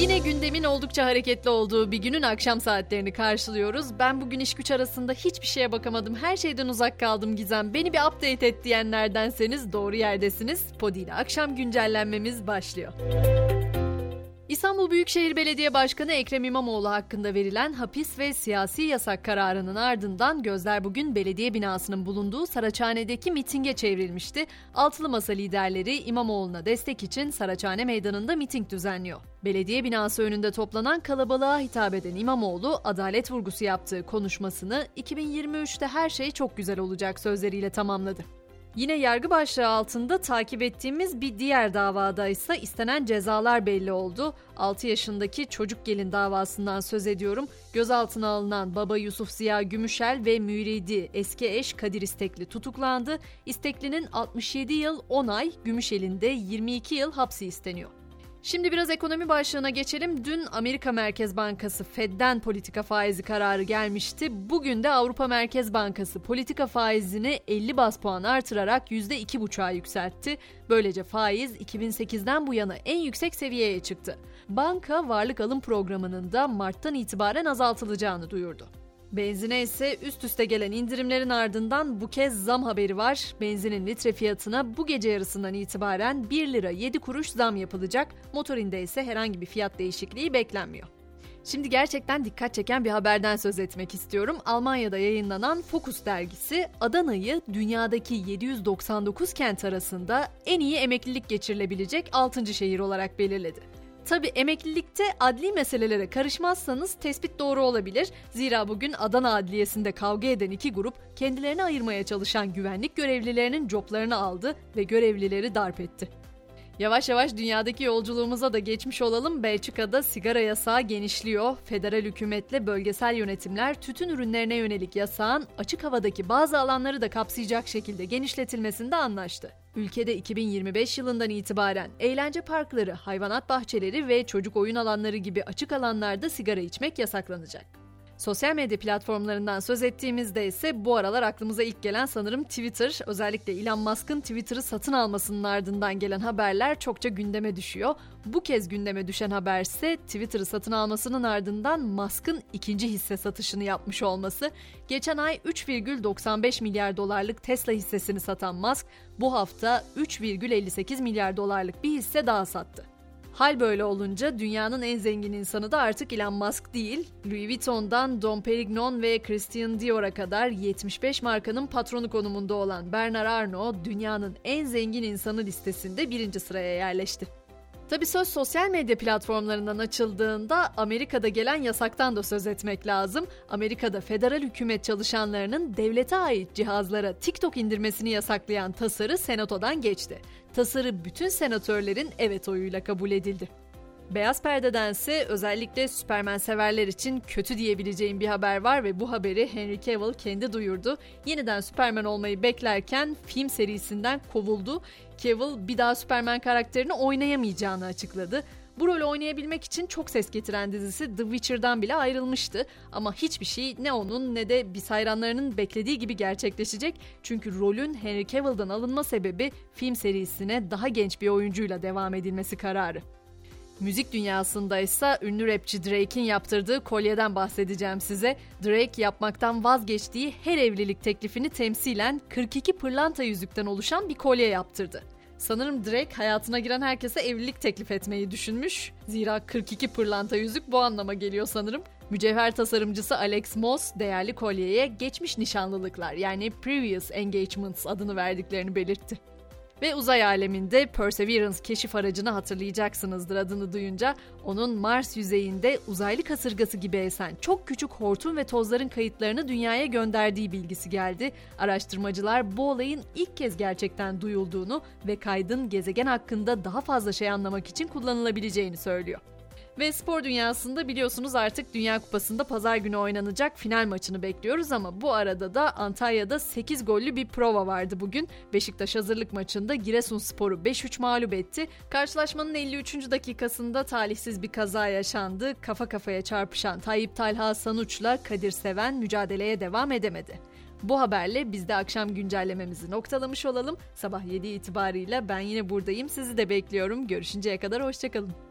Yine gündemin oldukça hareketli olduğu bir günün akşam saatlerini karşılıyoruz. Ben bugün iş güç arasında hiçbir şeye bakamadım. Her şeyden uzak kaldım Gizem. Beni bir update et diyenlerdenseniz doğru yerdesiniz. Podi ile akşam güncellenmemiz başlıyor. İstanbul Büyükşehir Belediye Başkanı Ekrem İmamoğlu hakkında verilen hapis ve siyasi yasak kararının ardından gözler bugün belediye binasının bulunduğu Saraçhane'deki mitinge çevrilmişti. Altılı Masa liderleri İmamoğlu'na destek için Saraçhane Meydanı'nda miting düzenliyor. Belediye binası önünde toplanan kalabalığa hitap eden İmamoğlu, adalet vurgusu yaptığı konuşmasını 2023'te her şey çok güzel olacak sözleriyle tamamladı. Yine yargı başlığı altında takip ettiğimiz bir diğer davada ise istenen cezalar belli oldu. 6 yaşındaki çocuk gelin davasından söz ediyorum. Gözaltına alınan baba Yusuf Ziya Gümüşel ve müridi eski eş Kadir İstekli tutuklandı. İstekli'nin 67 yıl 10 ay, Gümüşel'in de 22 yıl hapsi isteniyor. Şimdi biraz ekonomi başlığına geçelim. Dün Amerika Merkez Bankası Fed'den politika faizi kararı gelmişti. Bugün de Avrupa Merkez Bankası politika faizini 50 bas puan artırarak %2,5'a yükseltti. Böylece faiz 2008'den bu yana en yüksek seviyeye çıktı. Banka varlık alım programının da Mart'tan itibaren azaltılacağını duyurdu. Benzine ise üst üste gelen indirimlerin ardından bu kez zam haberi var. Benzinin litre fiyatına bu gece yarısından itibaren 1 lira 7 kuruş zam yapılacak. Motorinde ise herhangi bir fiyat değişikliği beklenmiyor. Şimdi gerçekten dikkat çeken bir haberden söz etmek istiyorum. Almanya'da yayınlanan Focus dergisi Adana'yı dünyadaki 799 kent arasında en iyi emeklilik geçirilebilecek 6. şehir olarak belirledi. Tabi emeklilikte adli meselelere karışmazsanız tespit doğru olabilir. Zira bugün Adana Adliyesi'nde kavga eden iki grup kendilerini ayırmaya çalışan güvenlik görevlilerinin coplarını aldı ve görevlileri darp etti. Yavaş yavaş dünyadaki yolculuğumuza da geçmiş olalım. Belçika'da sigara yasağı genişliyor. Federal hükümetle bölgesel yönetimler tütün ürünlerine yönelik yasağın açık havadaki bazı alanları da kapsayacak şekilde genişletilmesinde anlaştı. Ülkede 2025 yılından itibaren eğlence parkları, hayvanat bahçeleri ve çocuk oyun alanları gibi açık alanlarda sigara içmek yasaklanacak. Sosyal medya platformlarından söz ettiğimizde ise bu aralar aklımıza ilk gelen sanırım Twitter. Özellikle Elon Musk'ın Twitter'ı satın almasının ardından gelen haberler çokça gündeme düşüyor. Bu kez gündeme düşen haber ise Twitter'ı satın almasının ardından Musk'ın ikinci hisse satışını yapmış olması. Geçen ay 3,95 milyar dolarlık Tesla hissesini satan Musk bu hafta 3,58 milyar dolarlık bir hisse daha sattı. Hal böyle olunca dünyanın en zengin insanı da artık Elon Musk değil. Louis Vuitton'dan Dom Perignon ve Christian Dior'a kadar 75 markanın patronu konumunda olan Bernard Arnault dünyanın en zengin insanı listesinde birinci sıraya yerleşti. Tabi söz sosyal medya platformlarından açıldığında Amerika'da gelen yasaktan da söz etmek lazım. Amerika'da federal hükümet çalışanlarının devlete ait cihazlara TikTok indirmesini yasaklayan tasarı senatodan geçti. Tasarı bütün senatörlerin evet oyuyla kabul edildi. Beyaz perdedense özellikle Superman severler için kötü diyebileceğim bir haber var ve bu haberi Henry Cavill kendi duyurdu. Yeniden Superman olmayı beklerken film serisinden kovuldu. Cavill bir daha Superman karakterini oynayamayacağını açıkladı. Bu rolü oynayabilmek için çok ses getiren dizisi The Witcher'dan bile ayrılmıştı. Ama hiçbir şey ne onun ne de biz hayranlarının beklediği gibi gerçekleşecek. Çünkü rolün Henry Cavill'dan alınma sebebi film serisine daha genç bir oyuncuyla devam edilmesi kararı. Müzik dünyasında ise ünlü rapçi Drake'in yaptırdığı kolyeden bahsedeceğim size. Drake yapmaktan vazgeçtiği her evlilik teklifini temsilen 42 pırlanta yüzükten oluşan bir kolye yaptırdı. Sanırım Drake hayatına giren herkese evlilik teklif etmeyi düşünmüş. Zira 42 pırlanta yüzük bu anlama geliyor sanırım. Mücevher tasarımcısı Alex Moss değerli kolyeye geçmiş nişanlılıklar yani previous engagements adını verdiklerini belirtti. Ve uzay aleminde Perseverance keşif aracını hatırlayacaksınızdır adını duyunca. Onun Mars yüzeyinde uzaylı kasırgası gibi esen çok küçük hortum ve tozların kayıtlarını dünyaya gönderdiği bilgisi geldi. Araştırmacılar bu olayın ilk kez gerçekten duyulduğunu ve kaydın gezegen hakkında daha fazla şey anlamak için kullanılabileceğini söylüyor. Ve spor dünyasında biliyorsunuz artık Dünya Kupası'nda pazar günü oynanacak final maçını bekliyoruz ama bu arada da Antalya'da 8 gollü bir prova vardı bugün. Beşiktaş hazırlık maçında Giresunspor'u 5-3 mağlup etti. Karşılaşmanın 53. dakikasında talihsiz bir kaza yaşandı. Kafa kafaya çarpışan Tayyip Talha Sanuç'la Kadir Seven mücadeleye devam edemedi. Bu haberle biz de akşam güncellememizi noktalamış olalım. Sabah 7 itibarıyla ben yine buradayım. Sizi de bekliyorum. Görüşünceye kadar hoşçakalın.